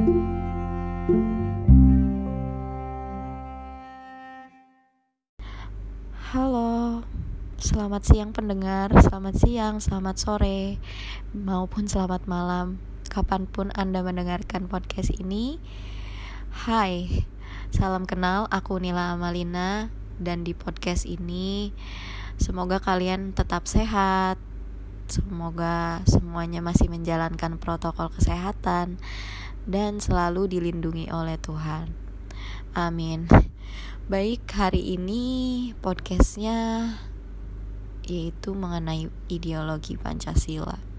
Halo, selamat siang pendengar, selamat siang, selamat sore, maupun selamat malam, kapan pun Anda mendengarkan podcast ini. Hai, salam kenal, aku Nila Amalina, dan di podcast ini semoga kalian tetap sehat, semoga semuanya masih menjalankan protokol kesehatan dan selalu dilindungi oleh Tuhan. Amin. Baik, hari ini podcastnya yaitu mengenai ideologi Pancasila.